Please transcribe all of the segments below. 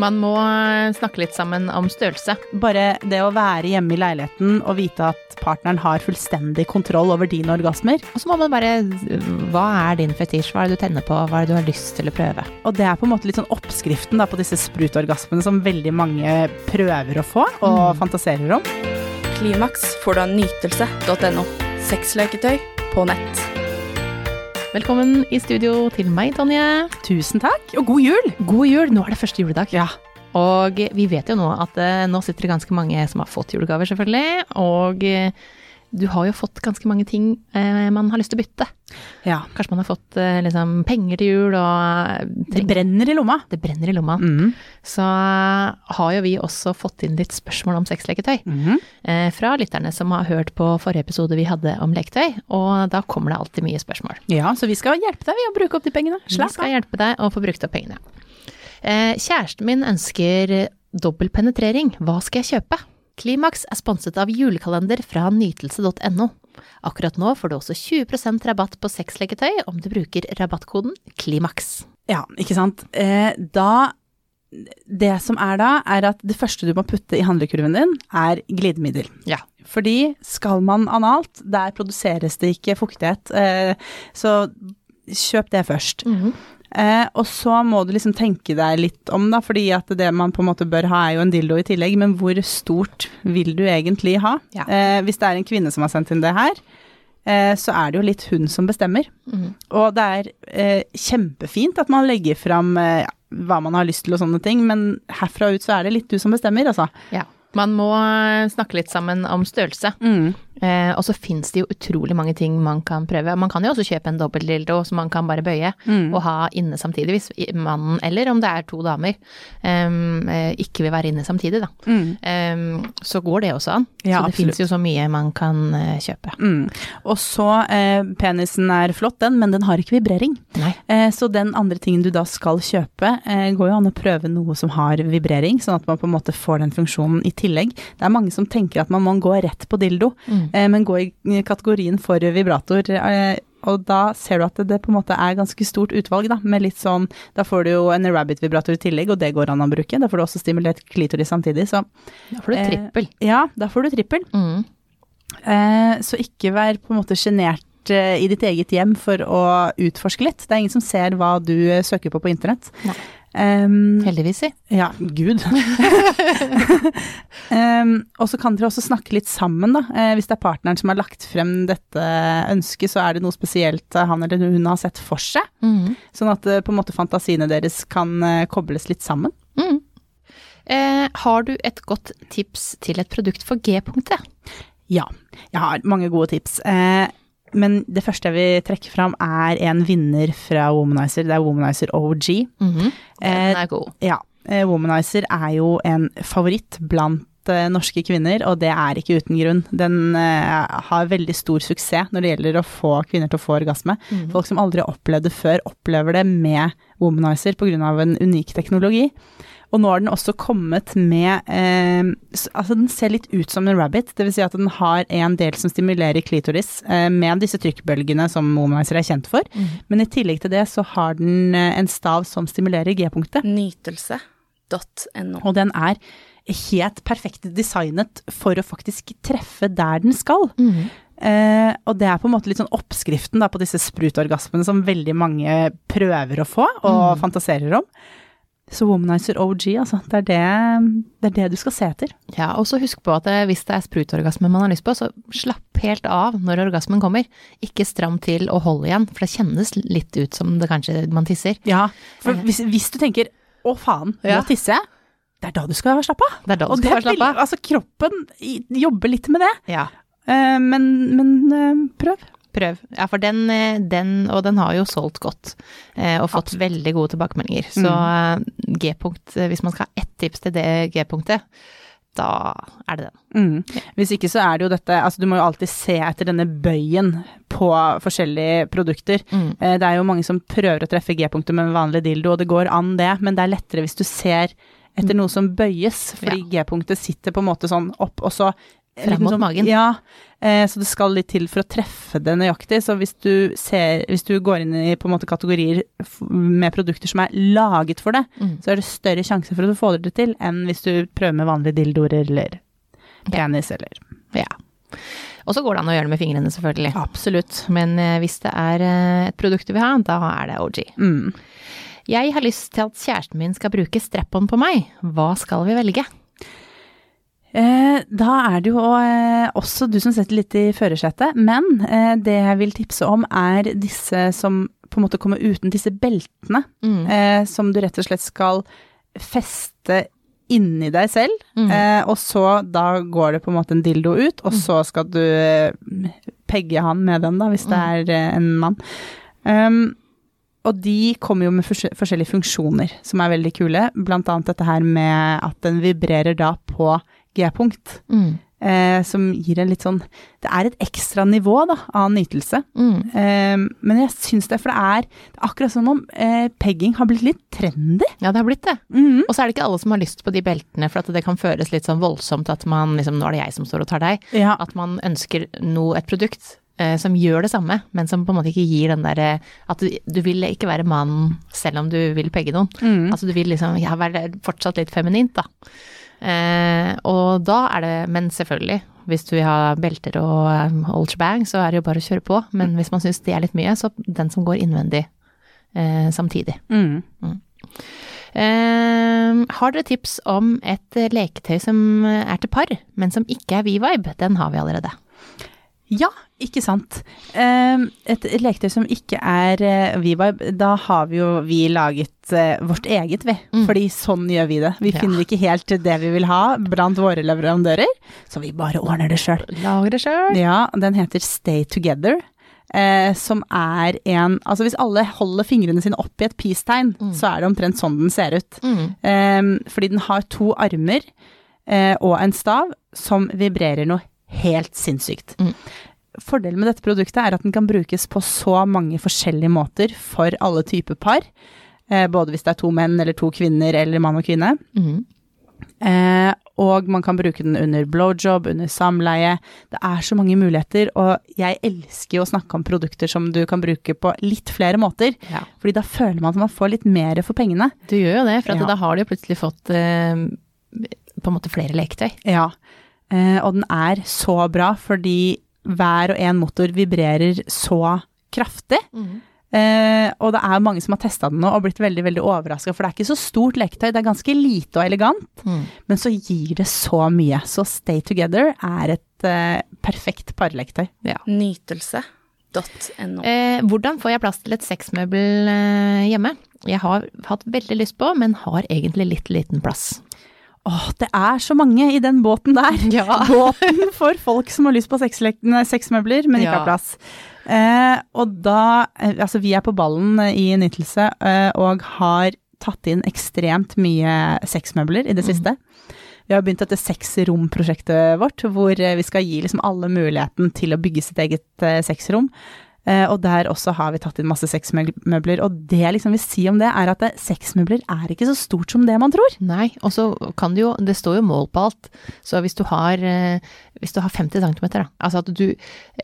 Man må eh, snakke litt sammen om størrelse. Bare det å være hjemme i leiligheten og vite at partneren har fullstendig kontroll over dine orgasmer. Og så må man bare Hva er din fetisj? Hva er det du tenner på? Hva er det du har lyst til å prøve? Og det er på en måte litt sånn oppskriften da, på disse sprutorgasmene som veldig mange prøver å få og Mm. fantaserer om. Klimaks får du av nytelse.no. Sexleketøy på nett. Velkommen i studio til meg, Tonje. Tusen takk, og god jul! God jul! Nå er det første juledag. Ja. Og vi vet jo nå at eh, nå sitter det ganske mange som har fått julegaver, selvfølgelig. Og eh, du har jo fått ganske mange ting eh, man har lyst til å bytte. ja. Kanskje man har fått eh, liksom penger til jul og eh, Det brenner i lomma. det brenner i lomma. Mm. Så eh, har jo vi også fått inn litt spørsmål om sexleketøy. Mm. eh, fra lytterne som har hørt på forrige episode vi hadde om leketøy, og da kommer det alltid mye spørsmål. Ja, så vi skal hjelpe deg ved å bruke opp de pengene. Vi skal hjelpe deg å få brukt opp pengene. Eh, kjæresten min ønsker dobbel penetrering, hva skal jeg kjøpe? Klimaks er sponset av julekalender fra nytelse.no. Akkurat nå får du også 20% rabatt på sexleketøy om du bruker rabattkoden KLIMAKS. Ja, ikke sant. Eh, da Det som er da, er at det første du må putte i handlekurven din, er glidemiddel. Ja. Fordi skal man analt, der produseres det ikke fuktighet. Eh, så kjøp det først. Eh, og så må du liksom tenke deg litt om, da, fordi at det man på en måte bør ha er jo en dildo i tillegg, men hvor stort vil du egentlig ha? Ja. Eh, hvis det er en kvinne som har sendt inn det her, eh, så er det jo litt hun som bestemmer. Og det er eh, kjempefint at man legger fram eh, hva man har lyst til og sånne ting, men herfra ut så er det litt du som bestemmer, altså. Ja. Man må eh, snakke litt sammen om størrelse. Eh, og så fins det jo utrolig mange ting man kan prøve. Man kan jo også kjøpe en dobbeltdildo som man kan bare bøye og ha inne samtidig, hvis mannen, eller om det er to damer, eh, ikke vil være inne samtidig, da. Em, så går det også an. Ja, så det fins jo så mye man kan uh, kjøpe. Mm. Og så, eh, penisen er flott den, men den har ikke vibrering. Eh, så den andre tingen du da skal kjøpe, eh, går jo an å prøve noe som har vibrering, sånn at man på en måte får den funksjonen i tillegg. Det er mange som tenker at man må gå rett på dildo, mm. men gå i kategorien for vibrator. Eh, og da ser du at det, det på en måte er ganske stort utvalg, da, med litt sånn Da får du jo en rabbit-vibrator i tillegg, og det går an å bruke. Da får du også stimulert klitoris samtidig, så Da får du Eh, trippel. ja, da får du trippel. Mm. Eh, så ikke vær på en måte sjenert eh, i ditt eget hjem for å utforske litt. Det er ingen som ser hva du eh, søker på på internett. Nei. Um, Heldigvis, si. ja, gud. um, og så kan dere også snakke litt sammen, da. Uh, hvis det er partneren som har lagt frem dette ønsket, så er det noe spesielt han eller hun har sett for seg. Mm. Sånn at uh, på en måte fantasiene deres kan uh, kobles litt sammen. Mm. Eh, har du et godt tips til et produkt for G-punktet? Ja, jeg har mange gode tips. Eh, men det første jeg vil trekke fram er en vinner fra Womanizer. Det er Womanizer OG. Mm -hmm. Den er god. Ja, eh, Womanizer er jo en favoritt blant eh, norske kvinner, og det er ikke uten grunn. Den eh, har veldig stor suksess når det gjelder å få kvinner til å få orgasme. Folk som aldri har opplevd det før, opplever det med Womanizer pga. en unik teknologi. Og nå har den også kommet med eh, Altså, den ser litt ut som en rabbit, dvs. Si at den har en del som stimulerer klitoris eh, med disse trykkbølgene som Womanizer er kjent for. Men i tillegg til det så har den eh, en stav som stimulerer G-punktet. Nytelse.no. Og den er helt perfekt designet for å faktisk treffe der den skal. Eh, og det er på en måte litt sånn oppskriften da, på disse sprutorgasmene som veldig mange prøver å få og fantaserer om. Så Womanizer OG, altså. Det er det, det er det du skal se etter. Ja, og så husk på at eh, hvis det er sprutorgasme man har lyst på, så slapp helt av når orgasmen kommer. Ikke stram til og hold igjen, for det kjennes litt ut som det kanskje man tisser. Ja, for hvis, hvis du tenker 'å faen, nå Ja. tisser jeg', det er da du skal slappe av. Det er da du Og skal det være slapp av. Altså, kroppen jobber litt med det. Ja, Uh, men men uh, prøv. Prøv. Ja, for den, eh, den, og den har jo solgt godt, eh, og fått veldig gode tilbakemeldinger. Så mm. G-punkt, eh, hvis man skal ha ett tips til det G-punktet, da er det den. Mm. Hvis ikke så er det jo dette Altså du må jo alltid se etter denne bøyen på forskjellige produkter. Mm. Det er jo mange som prøver å treffe G-punktet med en vanlig dildo, og det går an det, men det er lettere hvis du ser etter noe som bøyes, fordi G-punktet sitter på en måte sånn opp, og så en mot mot magen. Ja, eh, så det skal litt til for å treffe det nøyaktig. Så hvis du ser Hvis du går inn i på en måte kategorier med produkter som er laget for det, Mm. så er det større sjanse for at du får det til enn hvis du prøver med vanlige dildoer eller penis eller Ja. Og så går det an å gjøre det med fingrene, selvfølgelig. Absolutt. Men eh, hvis det er eh, et produkt du vil ha, da er det OG. Mm. Jeg har lyst til at kjæresten min skal bruke strap-on på meg. Hva skal vi velge? Eh, da er det jo eh, også du som setter litt i førersetet, men eh, det jeg vil tipse om er disse som på en måte kommer uten disse beltene, Mm. eh, som du rett og slett skal feste inni deg selv, Mm. eh, og så da går det på en måte en dildo ut, og så skal du pegge han med den da, hvis det er eh, en mann. Um, og de kommer jo med forskjellige funksjoner som er veldig kule, blant annet dette her med at den vibrerer da på G-punkt, Mm. eh, som gir en litt sånn Det er et ekstra nivå da, av nytelse. Mm. Eh, men jeg syns det, for det er, det er akkurat som om eh, pegging har blitt litt trendy. Ja, det har blitt det. Mm. Og så er det ikke alle som har lyst på de beltene, for at det kan føles litt sånn voldsomt at man liksom Nå er det jeg som står og tar deg. Ja. At man ønsker noe, et produkt eh, som gjør det samme, men som på en måte ikke gir den derre At du, du vil ikke være mann selv om du vil pegge noen. Mm. Altså du vil liksom ja, være fortsatt litt feminint, da. Eh, og da er det Men selvfølgelig, hvis du vil ha belter og um, ultrabang, så er det jo bare å kjøre på. Men hvis man syns det er litt mye, så den som går innvendig eh, samtidig. Mm. Eh, har dere tips om et eh, leketøy som er til par, men som ikke er V-vibe? Den har vi allerede. Ja, ikke sant. Eh, et leketøy som ikke er WeVibe, V-vibe, da har vi jo vi laget eh, vårt eget, vi. Mm. Fordi sånn gjør vi det. Vi Ja. finner ikke helt det vi vil ha blant våre leverandører, så vi bare ordner det sjøl. Lager det sjøl. Ja, den heter Stay Together. Eh, som er en Altså hvis alle holder fingrene sine opp i et peace-tegn, Mm. så er det omtrent sånn den ser ut. Mm. Eh, fordi den har to armer eh, og en stav som vibrerer noe helt sinnssykt. Mm. Fordelen med dette produktet er at den kan brukes på så mange forskjellige måter for alle typer par. Eh, både hvis det er to menn eller to kvinner eller mann og kvinne. Mm. Eh, og man kan bruke den under blowjob, under samleie. Det er så mange muligheter, og jeg elsker jo å snakke om produkter som du kan bruke på litt flere måter. Ja. Fordi da føler man at man får litt mer for pengene. Du gjør jo det, for at Ja. da har du jo plutselig fått eh, på en måte flere leketøy. Ja. Eh, og den er så bra fordi hver og en motor vibrerer så kraftig. Eh, og det er mange som har testa den nå og blitt veldig veldig overraska, for det er ikke så stort leketøy, det er ganske lite og elegant, Mm. men så gir det så mye. Så Stay Together er et eh, perfekt parleketøy. Ja. Nytelse.no. Eh, hvordan får jeg plass til et sexmøbel eh, hjemme? Jeg har hatt veldig lyst på, men har egentlig litt liten plass. Åh, det er så mange i den båten der. Ja. Båten for folk som har lyst på sexmøbler, men ikke Ja. har plass. Eh, og da eh, Altså, vi er på ballen eh, i Nytelse eh, og har tatt inn ekstremt mye sexmøbler i det siste. Vi har begynt dette sexrom-prosjektet vårt, hvor eh, vi skal gi liksom alle muligheten til å bygge sitt eget sexrom. Eh, og der også har vi tatt inn masse sexmøbler. Og det jeg liksom vil si om det, er at sexmøbler er ikke så stort som det man tror. Nei, og så kan det jo Det står jo mål på alt. Så hvis du har, eh, hvis du har 50 cm, da, altså at du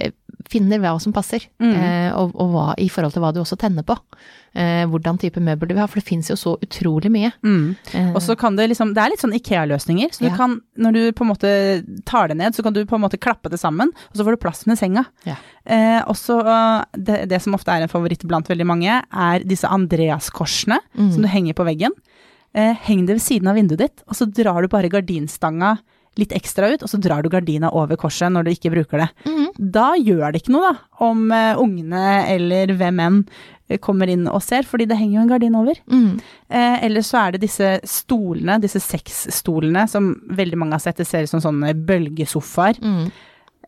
eh, finner hva som passer, Mm. eh, og, og hva i forhold til hva du også tenner på. Eh, hvordan type møbel du vil ha, for det fins jo så utrolig mye. Eh, Og så kan det liksom Det er litt sånn Ikea-løsninger. Så du Ja. kan, når du på en måte tar det ned, så kan du på en måte klappe det sammen, og så får du plass med senga. Ja. Eh, og så eh, det, det som ofte er en favoritt blant veldig mange, er disse Andreas-korsene Mm. som du henger på veggen. Eh, heng det ved siden av vinduet ditt, og så drar du bare gardinstanga litt ekstra ut, og så drar du gardina over korset når du ikke bruker det. Mm. Da gjør det ikke noe, da, om eh, ungene eller hvem enn eh, kommer inn og ser, fordi det henger jo en gardin over. Mm. Eh, eller så er det disse stolene, disse sexstolene, som veldig mange har sett. Det ser ut som sånne bølgesofaer. Mm.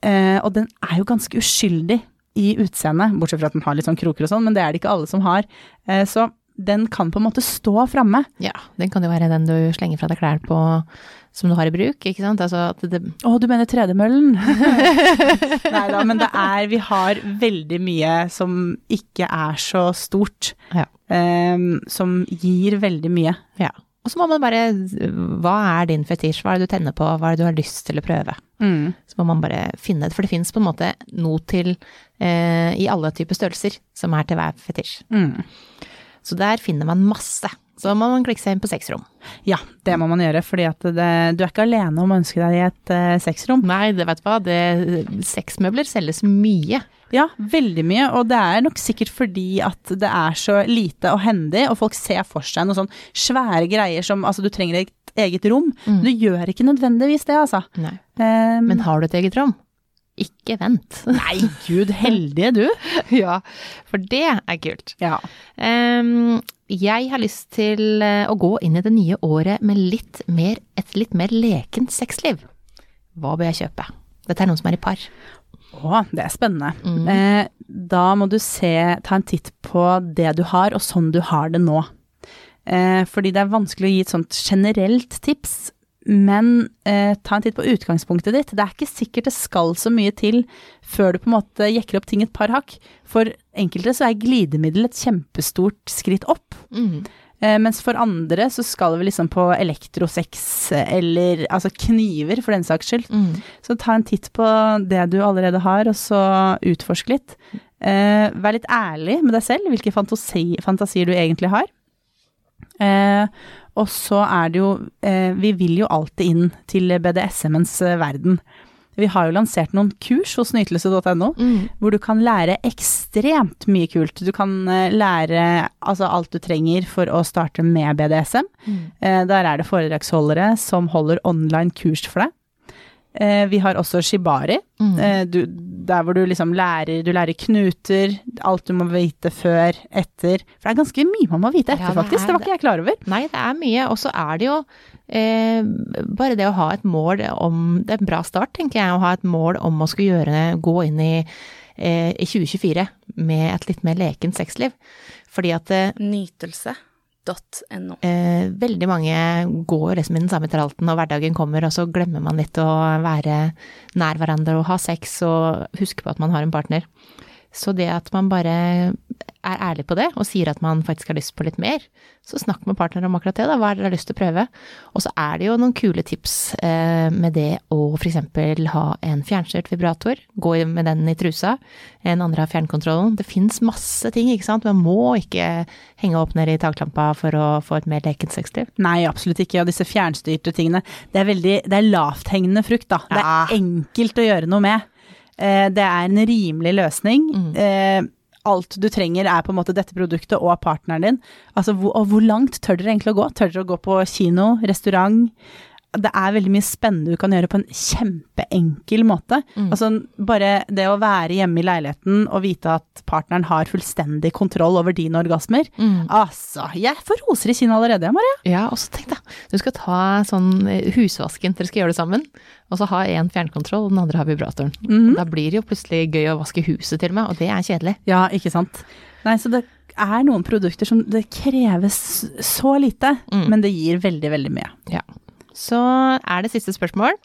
Eh, og den er jo ganske uskyldig i utseendet, bortsett fra at den har litt sånn kroker og sånn, men det er det ikke alle som har. Eh, så den kan på en måte stå framme. Ja, den kan jo være den du slenger fra deg klær på som du har i bruk, ikke sant. Altså at det Å, du mener tredemøllen? Nei da, men det er Vi har veldig mye som ikke er så stort. Ja. Um, som gir veldig mye. Ja. Og så må man bare Hva er din fetisj? Hva er det du tenner på? Hva er det du har lyst til å prøve? Mm. Så må man bare finne det, for det finnes på en måte noe til eh, i alle typer størrelser som er til hver fetisj. Mm. Så der finner man masse. Så må man klikke seg inn på sexrom. Ja, det må man gjøre, fordi at det, du er ikke alene om å ønske deg et uh, sexrom. Nei, det vet du hva, det, sexmøbler selges mye. Ja, veldig mye, og det er nok sikkert fordi at det er så lite og hendig, og folk ser for seg noen sånn svære greier som altså du trenger et eget rom. Mm. Du gjør ikke nødvendigvis det, altså. Nei. Um, Men har du et eget rom? Ikke vent. nei, gud heldige du. ja, for det er kult. Ja. Um, jeg har lyst til eh, å gå inn i det nye året med litt mer, et litt mer lekent sexliv. Hva bør jeg kjøpe? Dette er noen som er i par. Å, det er spennende. Mm. Eh, da må du se, ta en titt på det du har, og sånn du har det nå. Eh, fordi det er vanskelig å gi et sånt generelt tips, men eh, ta en titt på utgangspunktet ditt. Det er ikke sikkert det skal så mye til før du på en måte jekker opp ting et par hakk. For enkelte så er glidemiddel et kjempestort skritt opp. Mm. Eh, mens for andre så skal vi liksom på elektrosex eller altså kniver, for den saks skyld. Mm. Så ta en titt på det du allerede har, og så utforsk litt. Eh, vær litt ærlig med deg selv, hvilke fantasi, fantasier du egentlig har. Eh, og så er det jo eh, Vi vil jo alltid inn til BDSM-ens eh, verden. Vi har jo lansert noen kurs hos nytelse.no, Mm. hvor du kan lære ekstremt mye kult. Du kan eh, lære altså alt du trenger for å starte med BDSM. Mm. Eh, Der er det foredragsholdere som holder online kurs for deg. Eh, Vi har også shibari, Mm. eh, du, der hvor du liksom lærer, du lærer knuter, alt du må vite før, etter. For det er ganske mye man må vite etter, Ja, det faktisk. er Det var ikke jeg klar over. Nei, det er mye. Og så er det jo eh, bare det å ha et mål om Det er en bra start, tenker jeg, å ha et mål om å skulle gjøre Gå inn i, eh, i 2024 med et litt mer lekent sexliv. Fordi at eh, Nytelse.no. eh, veldig mange går liksom i den samme tralten, og hverdagen kommer, og så glemmer man litt å være nær hverandre og ha sex og huske på at man har en partner. Så det at man bare er ærlig på det, og sier at man faktisk har lyst på litt mer, så snakk med partneren om akkurat det, da. Hva er det dere har lyst til å prøve? Og så er det jo noen kule tips eh, med det å for eksempel ha en fjernstyrt vibrator, gå med den i trusa, en andre har fjernkontrollen. Det fins masse ting, ikke sant. Man må ikke henge opp ned i taklampa for å få et mer lekent sexliv. Nei, absolutt ikke. Og disse fjernstyrte tingene, det er veldig Det er lavthengende frukt, da. Det er enkelt å gjøre noe med. Eh, Det er en rimelig løsning. Mm. Eh, Alt du trenger er på en måte dette produktet og partneren din. Altså, hvor, og hvor langt tør dere egentlig å gå? Tør dere å gå på kino, restaurant? Det er veldig mye spennende du kan gjøre på en kjempeenkel måte. Mm. Altså bare det å være hjemme i leiligheten og vite at partneren har fullstendig kontroll over dine orgasmer. Mm. Altså, jeg får roser i kinnet allerede, Maria. Ja, og så tenk deg, du skal ta sånn eh, husvasken, dere skal gjøre det sammen, og så ha én fjernkontroll, og den andre har vibratoren. Mm. Da blir det jo plutselig gøy å vaske huset til og med, og det er kjedelig. Ja, ikke sant. Nei, så det er noen produkter som det kreves så lite, Mm. men det gir veldig, veldig mye. Ja. Så er det siste spørsmål.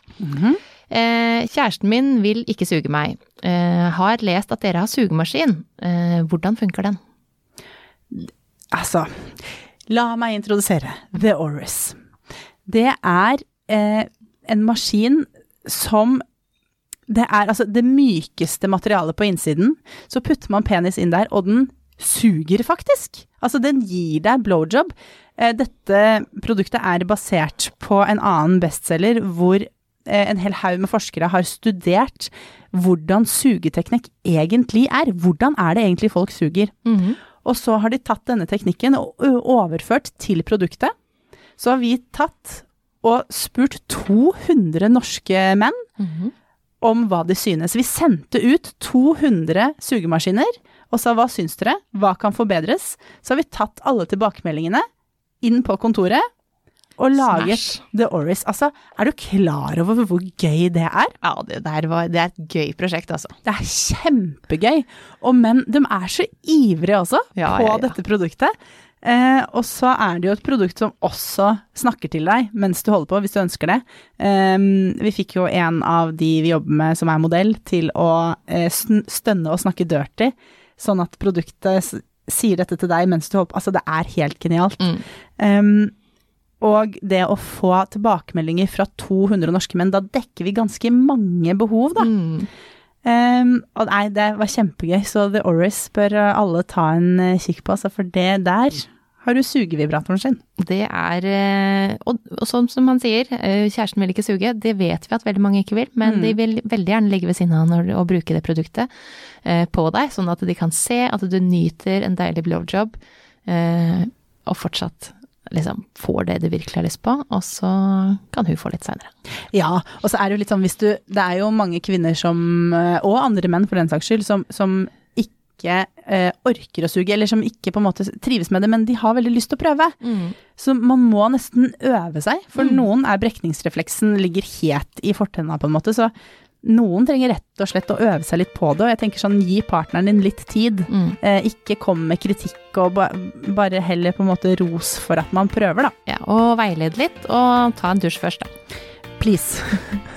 Eh, kjæresten min vil ikke suge meg. Eh, har lest at dere har sugemaskin. Eh, hvordan funker den? Altså, la meg introdusere The Oris. Det er eh, en maskin som Det er altså det mykeste materialet på innsiden. Så putter man penis inn der, og den suger faktisk. Altså, den gir deg blowjob. Eh, dette produktet er basert på en annen bestselger hvor eh, en hel haug med forskere har studert hvordan sugeteknikk egentlig er. Hvordan er det egentlig folk suger? Og så har de tatt denne teknikken og overført til produktet. Så har vi tatt og spurt 200 norske menn Mhm. om hva de synes. Vi sendte ut 200 sugemaskiner og sa hva syns dere, hva kan forbedres? Så har vi tatt alle tilbakemeldingene inn på kontoret og laget Smash. The Oris. Altså, er du klar over hvor gøy det er? Ja, det der var Det er et gøy prosjekt, altså. Det er kjempegøy. Og men de er så ivrige også Ja, på ja, ja. dette produktet. Eh, og så er det jo et produkt som også snakker til deg mens du holder på, hvis du ønsker det. Eh, vi fikk jo en av de vi jobber med som er modell, til å eh, stønne og snakke dirty, sånn at produktet sier dette til deg mens du håper. Altså, det er helt genialt. Mm. Um, og det å få tilbakemeldinger fra 200 norske menn, da dekker vi ganske mange behov, da. Mm. Um, og nei, det var kjempegøy, så The Oris bør alle ta en eh, kikk på, altså, for det der har du sugevibratoren sin. Det er eh, Og, og sånn som han sier, eh, kjæresten vil ikke suge. Det vet vi at veldig mange ikke vil, men Mm. de vil veldig gjerne ligge ved siden av når, og bruke det produktet eh, på deg, sånn at de kan se at du nyter en deilig blowjob, eh, og fortsatt liksom får det du virkelig har lyst på, og så kan hun få litt seinere. Ja, og så er det jo litt sånn hvis du Det er jo mange kvinner som, og andre menn for den saks skyld, som, som ikke eh, orker å suge, eller som ikke på en måte trives med det, men de har veldig lyst til å prøve. Så man må nesten øve seg, for noen er brekningsrefleksen ligger helt i fortenna på en måte, så noen trenger rett og slett å øve seg litt på det, og jeg tenker sånn, gi partneren din litt tid. Mm. Eh, ikke kom med kritikk og ba, bare heller på en måte ros for at man prøver, da. Ja, og veilede litt, og ta en dusj først, da. Please.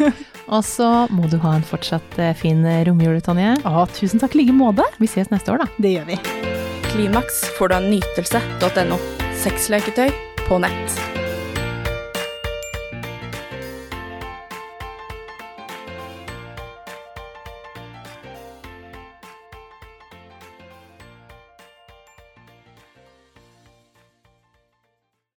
Og så må du ha en fortsatt eh, fin romjul, Tonje. Å, tusen takk i like måte. Vi ses neste år, da. Det gjør vi. Klimaks får du av nytelse.no. Sexleketøy på nett.